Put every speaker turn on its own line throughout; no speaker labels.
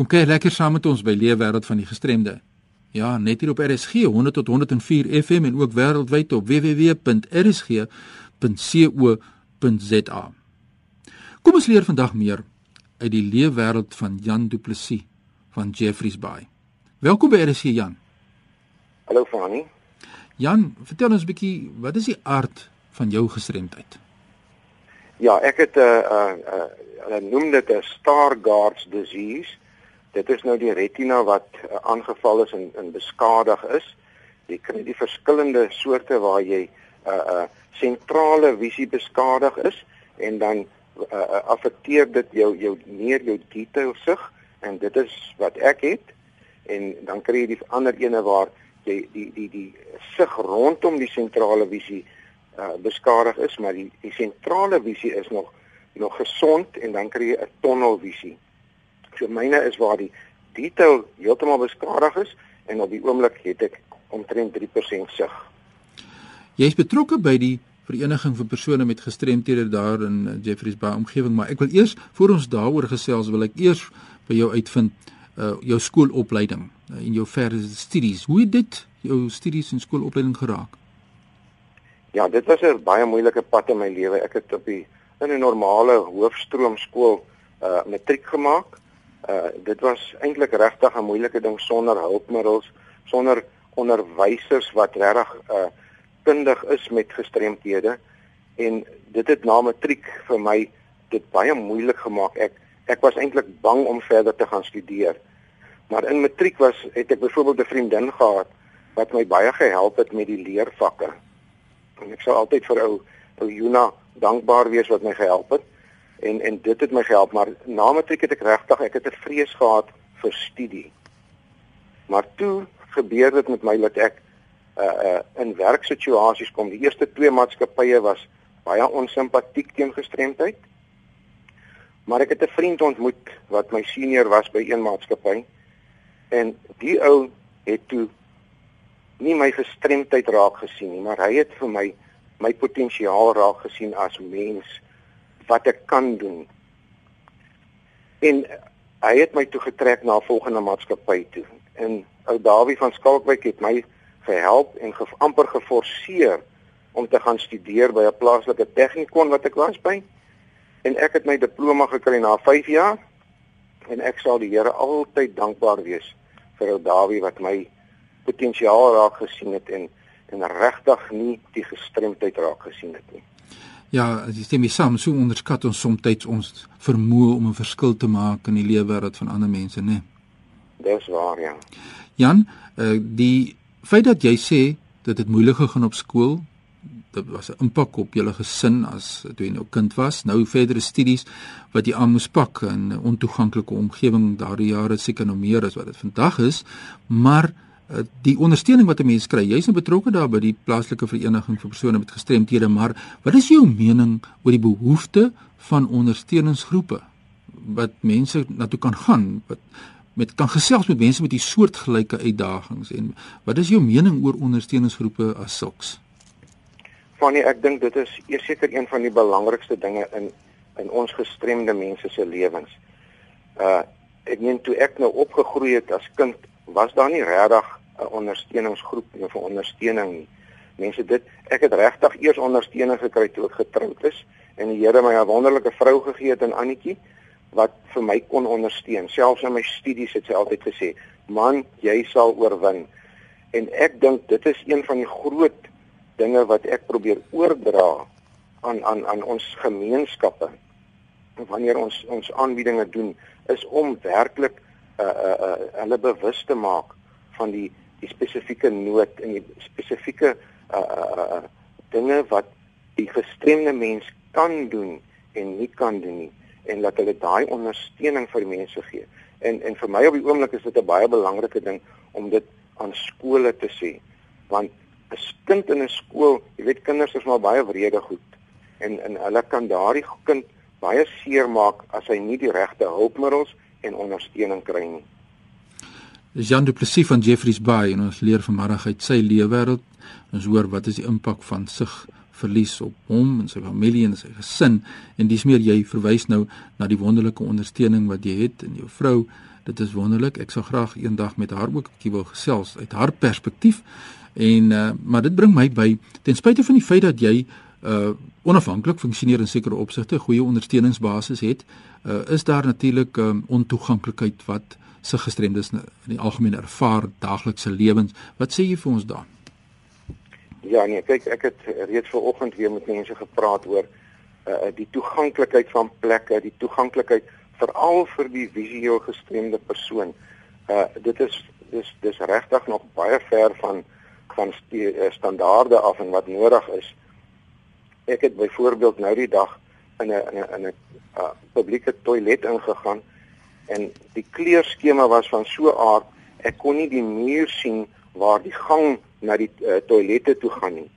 Kom kyk lekker saam met ons by Leefwêreld van die Gestremde. Ja, net hier op RSG 100 tot 104 FM en ook wêreldwyd op www.rsg.co.za. Kom ons leer vandag meer uit die leefwêreld van Jan Du Plessis van Jeffreys Bay. Welkom by RSG Jan.
Hallo Fani.
Jan, vertel ons 'n bietjie, wat is die aard van jou gestremdheid?
Ja, ek het 'n uh, uh, uh, hulle noem dit 'n Stargardt's disease. Dit is nou die retina wat uh, aangeval is en, en beskadig is. Jy kry die verskillende soorte waar jy 'n uh, uh, sentrale visie beskadig is en dan uh, uh, affekteer dit jou jou meer jou detail sig en dit is wat ek het en dan kry jy die ander ene waar jy die die die sig rondom die sentrale visie uh, beskadig is maar die die sentrale visie is nog nog gesond en dan kry jy 'n tonnelvisie. So myne is waar die detail heeltemal beskadig is en op die oomblik het ek omtrent 3% sig.
Jy's betrokke by die vereniging vir persone met gestremthede daar in eh, Jeffreys Bay omgewing, maar ek wil eers voor ons daaroor gesels, wil ek eers by jou uitvind uh jou skoolopleiding uh, en jou verdere studies. Hoe het dit jou studies en skoolopleiding geraak?
Ja, dit was 'n baie moeilike pad in my lewe. Ek het op die in 'n normale hoofstroom skool uh matriek gemaak. Uh dit was eintlik regtig 'n moeilike ding sonder hulpmiddels, sonder onderwysers wat regtig uh kundig is met gestremthede en dit het na matriek vir my dit baie moeilik gemaak. Ek ek was eintlik bang om verder te gaan studeer. Maar in matriek was het ek byvoorbeeld 'n vriendin gehad wat my baie gehelp het met die leervakke. En ek sal altyd vir ou ou Juna dankbaar wees wat my gehelp het. En en dit het my gehelp, maar na matriek het ek regtig ek het 'n vrees gehad vir studie. Maar toe gebeur dit met my dat ek uh uh in werksituasies kom. Die eerste twee maatskappye was baie onsimpatiek teen gestremdheid. Maar ek het 'n vriend ontmoet wat my senior was by een maatskappy en die ou het toe nie my gestremdheid raak gesien nie, maar hy het vir my my potensiaal raak gesien as mens wat ek kan doen. En hy het my toe getrek na 'n volgende maatskappy toe. En ou Dawie van Skalkwyk het my gehelp en ge amper geforseer om te gaan studeer by 'n plaaslike tegnikon wat ek was by. En ek het my diploma gekry na 5 jaar en ek sal die Here altyd dankbaar wees vir ou Dawie wat my potensiaal raak gesien het en en regtig nie die gestremdheid raak gesien het nie.
Ja, as jy stem mee saam, so onderskat ons soms ons vermoë om 'n verskil te maak in die lewe wêreld van ander mense, né?
Dis waar, ja.
Jan, uh, die feit dat jy sê dat dit moeilik gegaan op skool, dit was 'n impak op julle gesin as toe jy nou kind was. Nou verdere studies wat jy aan moes pak in 'n ontoeganklike omgewing daardie jare seker nou meer as wat dit vandag is, maar die ondersteuning wat 'n mens kry, jy's nou betrokke daar by die plaaslike vereniging vir persone met gestremthede, maar wat is jou mening oor die behoefte van ondersteuningsgroepe wat mense na toe kan gaan wat met kan gesels met mense met die soortgelyke uitdagings en wat is jou mening oor ondersteuningsgroepe as sulks?
Fanny, ek dink dit is seker een van die belangrikste dinge in in ons gestremde mense se lewens. Uh ek meen toe ek nou opgegroei het as kind, was daar nie regtig 'n ondersteuningsgroep nie vir ondersteuning nie. Mense dit ek het regtig eers ondersteuning gekry toe ek getroud is en die Here my 'n wonderlike vrou gegee het in Annetjie wat vir my kon ondersteun. Selfs in my studies het sy altyd gesê, "Man, jy sal oorwin." En ek dink dit is een van die groot dinge wat ek probeer oordra aan aan aan ons gemeenskappe. Wanneer ons ons aanbiedinge doen, is om werklik uh uh uh hulle bewus te maak van die die spesifieke nood en die spesifieke uh uh uh dinge wat die gestremde mens kan doen en nie kan doen nie en dat hulle daai ondersteuning vir mense gee. En en vir my op die oomblik is dit 'n baie belangrike ding om dit aan skole te sê. Want 'n kind in 'n skool, jy weet kinders is maar baie wrede goed en en hulle kan daardie kind baie seer maak as hy nie die regte hulpmiddels en ondersteuning kry nie.
Dis Jan Du Plessis van Jeffreys Bay en ons leer vanmiddag uit sy lewe wêreld. Ons hoor wat is die impak van sig verlies op hom en sy familie en sy gesin en dis meer jy verwys nou na die wonderlike ondersteuning wat jy het in jou vrou Dit is wonderlik. Ek sou graag eendag met haar ook 'n bietjie wil gesels uit haar perspektief. En uh, maar dit bring my by ten spyte van die feit dat jy uh onafhanklik funksioneer in sekere opsigte, goeie ondersteuningsbasis het, uh is daar natuurlik um, ontoeganklikheid wat se gestremdes in die algemeen ervaar daaglikse lewens. Wat sê jy vir ons daar?
Ja nee, kyk ek het reeds vanoggend weer met mense gepraat oor uh die toeganklikheid van plekke, die toeganklikheid veral vir die visueel gestremde persoon. Uh dit is dis dis regtig nog baie ver van van standaarde af en wat nodig is. Ek het byvoorbeeld nou die dag in 'n in 'n in 'n uh, publieke toilet ingegaan en die kleurskema was van so aard ek kon nie die muur sien waar die gang na die uh, toilette toe gaan nie.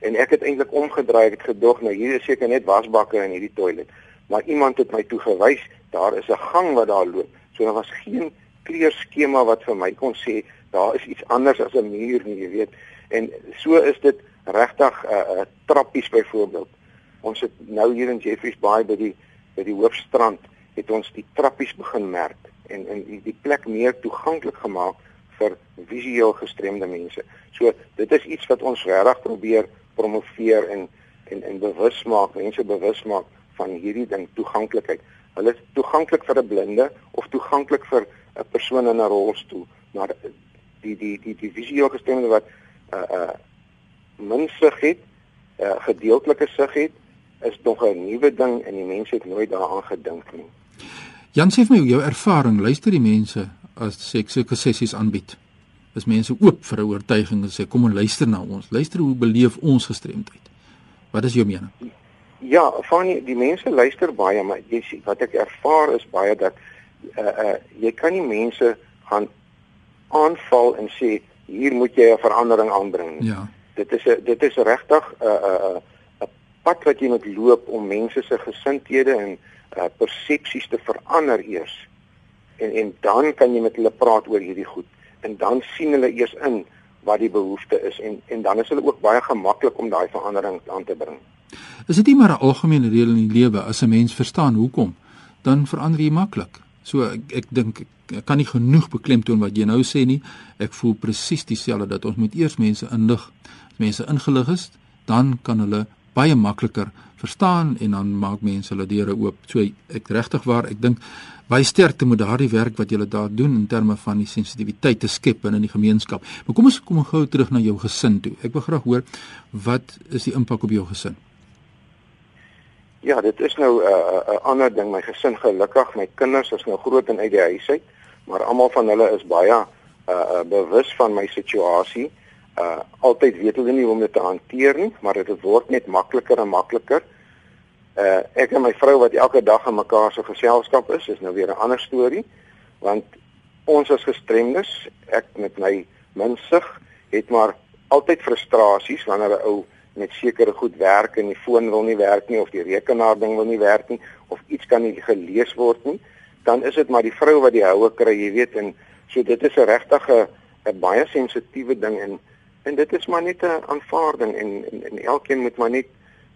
En ek het eintlik omgedraai, ek het gedog nou hier is seker net wasbakke in hierdie toilet. Maar iemand het my toe gewys, daar is 'n gang wat daar loop. So daar was geen kleurskema wat vir my kon sê daar is iets anders as 'n muur nie, jy weet. En so is dit regtig 'n uh, uh, trappies byvoorbeeld. Ons het nou hier in Jeffreys Bay by die by die hoofstrand het ons die trappies begin merk en en die, plek meer toeganklik gemaak vir visueel gestremde mense. So dit is iets wat ons regtig probeer promoveer en en en bewus maak, mense bewus maak van hierdie ding toeganklikheid. Hulle is toeganklik vir 'n blinde of toeganklik vir 'n persoon in 'n rolstoel, maar die die die die visueel gestremde wat 'n uh, uh min sig het, uh, gedeeltelike sig het, is nog 'n nuwe ding en die mense het nooit daaraan gedink nie.
Jan sê vir my jou ervaring, luister die mense as ek sulke sessies aanbied. Is mense oop vir 'n oortuiging en sê kom en luister na ons. Luister hoe beleef ons gestremdheid. Wat is jou mening?
Ja, van die, mense luister baie, maar jy sien wat ek ervaar is baie dat uh uh jy kan nie mense gaan aanval en sê hier moet jy 'n verandering aanbring.
Ja.
Dit is 'n dit is regtig 'n 'n 'n pad wat jy moet loop om mense se gesindhede en uh, persepsies te verander eers. En en dan kan jy met hulle praat oor hierdie goed en dan sien hulle eers in wat die behoefte is en en dan is hulle ook baie gemaklik om daai verandering aan te bring.
Is dit nie maar 'n algemene reël in die lewe as 'n mens verstaan hoekom dan verander jy maklik. So ek, ek dink ek kan nie genoeg beklemtoon wat jy nou sê nie. Ek voel presies dieselfde dat ons moet eers mense inlig. As mense ingelig is, dan kan hulle baie makliker verstaan en dan maak mense hulle deure oop. So ek regtig waar, ek dink baie sterkte moet daardie werk wat julle daar doen in terme van die sensitiwiteit te skep in die gemeenskap. Maar kom ons kom gou terug na jou gesin toe. Ek wil graag hoor wat is die impak op jou gesin?
Ja, dit is nou 'n uh, 'n uh, ander ding. My gesin gelukkig, my kinders is nou groot en uit die huis uit, maar almal van hulle is baie uh, uh bewus van my situasie. Uh altyd weet hulle nie hoe om dit te hanteer nie, maar dit word net makliker en makliker. Uh ek en my vrou wat elke dag in mekaar se geselskap is, is nou weer 'n ander storie, want ons as gestremdes, ek met my minsig, het maar altyd frustrasies wanneer 'n ou met sekere goed werk en die foon wil nie werk nie of die rekenaar ding wil nie werk nie of iets kan nie gelees word nie, dan is dit maar die vrou wat die houe kry, jy weet en so dit is 'n regtige 'n baie sensitiewe ding en en dit is maar net 'n aanvaarding en, en en elkeen moet maar net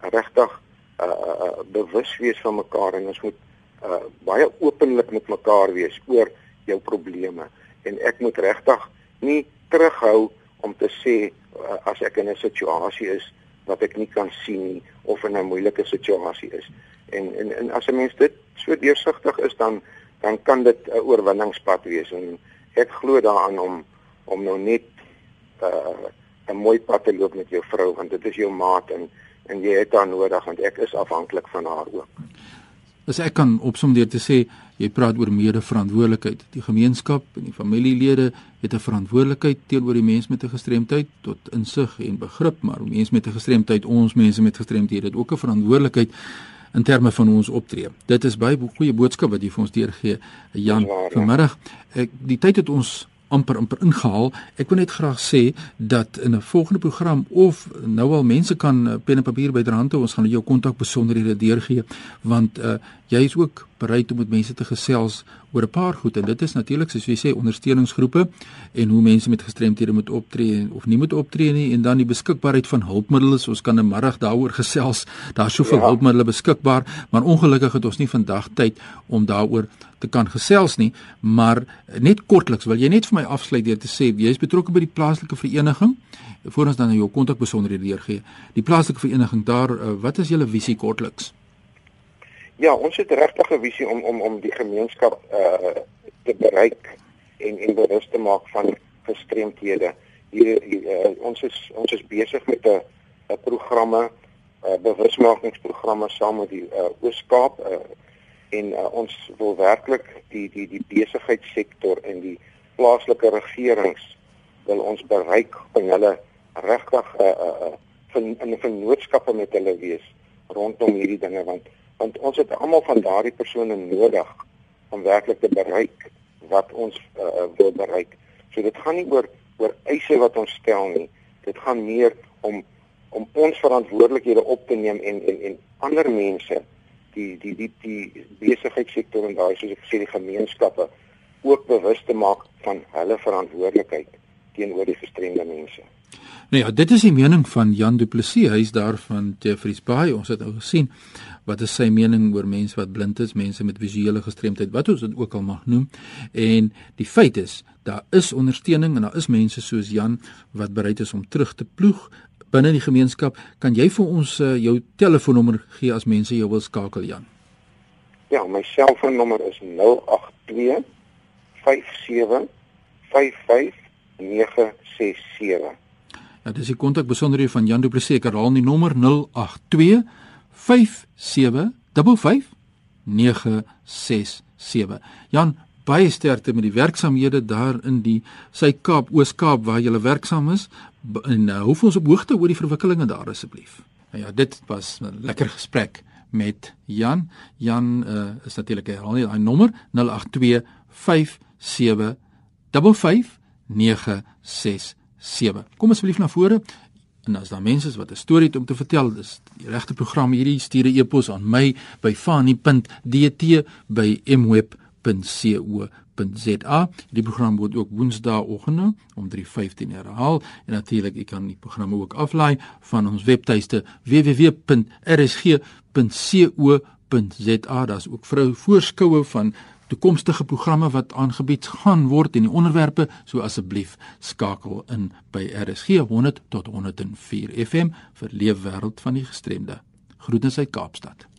regtig uh, uh bewus wees van mekaar en ons moet uh baie openlik met mekaar wees oor jou probleme. En ek moet regtig nie terughou om te sê uh, as ek in 'n situasie is wat ek nie kan sien nie of in 'n moeilike situasie is. En en en as 'n mens dit so deursigtig is dan dan kan dit 'n oorwinningspad wees en ek glo daaraan om om nou net 'n uh, mooi pad te loop met jou vrou want dit is jou maat en en jy het haar nodig want ek is afhanklik van haar ook.
As ek kan opsom deur te sê jy praat oor mede-verantwoordelikheid. Die gemeenskap en die familielede het 'n verantwoordelikheid teenoor die mens met 'n gestremdheid tot insig en begrip, maar mense met 'n gestremdheid, ons mense met gestremdhede het ook 'n verantwoordelikheid in terme van ons optree. Dit is baie goeie boodskap wat jy vir ons deurgee, Jan. Vanmiddag, ek die tyd het ons amper amper ingehaal. Ek wil net graag sê dat in 'n volgende program of nou al mense kan pen en papier byderhand hou, ons gaan jou kontak besonderhede deurgee want uh, jy is ook bereid om met mense te gesels oor 'n paar goed en dit is natuurlik soos jy sê ondersteuningsgroepe en hoe mense met gestremthede moet optree of nie moet optree nie en dan die beskikbaarheid van hulpmiddels. Ons kan 'n middag daaroor gesels. Daar's soveel ja. hulpmiddels beskikbaar, maar ongelukkig het ons nie vandag tyd om daaroor te kan gesels nie, maar net kortliks wil jy net vir my afsluit deur te sê jy is betrokke by die plaaslike vereniging voor ons dan jou kontakbesonderhede deurgee. Die plaaslike vereniging daar, uh, wat is julle visie kortliks?
Ja, ons het regtig 'n visie om om om die gemeenskap uh te bereik en en bewus te maak van gestremthede. Hier uh, ons is ons is besig met 'n 'n programme, 'n uh, bewusmakingsprogramme saam met die uh, Oos-Kaap uh, en uh, ons wil werklik die die die besigheidssektor en die plaaslike regerings wil ons bereik om hulle regtig 'n uh, 'n uh, in 'n vennootskappe met hulle wees rondom hierdie dinge want want ons het almal van daardie persone nodig om werklik te bereik wat ons uh, wil bereik. So dit gaan nie oor oor eise wat ons stel nie. Dit gaan meer om om ons verantwoordelikhede op te neem en en en ander mense die die die die besigheidssektor en daai soos ek sê die gemeenskappe ook bewus te maak van hulle verantwoordelikheid teenoor die gestremde mense.
Nou ja, dit is die mening van Jan Du Plessis, hy is daar van Jeffreys Bay. Ons het nou gesien wat is sy mening oor mense wat blind is, mense met visuele gestremdheid, wat ons dit ook al mag noem. En die feit is, daar is ondersteuning en daar is mense soos Jan wat bereid is om terug te ploeg binne die gemeenskap. Kan jy vir ons uh, jou telefoonnommer gee as mense jou wil skakel, Jan?
Ja, my selfoonnommer is 082 57 55 967
Ja, dis die kontak besonderhede van Jan Du Plessis. Ek herhaal die nommer 082 5755 967. Jan, baie sterkte met die werksamehede daar in die Suid-Kaap, Oos-Kaap waar jy werksaam is. En uh, hoef ons op hoogte oor die verwikkelinge daar asseblief. Ja, dit was 'n lekker gesprek met Jan. Jan uh, is natuurlik herhaal nie daai nommer 082 5755 967 7. Kom asseblief na vore. En as daar mense is wat 'n storie het om te vertel, dis die regte program hierdie stuur e-pos aan my by fani.dt@mweb.co.za. Die program word ook woensdaeoggende om 3:15 herhaal en natuurlik ek kan die programme ook aflaai van ons webtuiste www.rsg.co.za. Daar's ook vrou voorskoue van toekomstige programme wat aangebied gaan word en die onderwerpe, so asseblief skakel in by RSG 100 tot 104 FM vir leefwêreld van die gestremde. Groetens uit Kaapstad.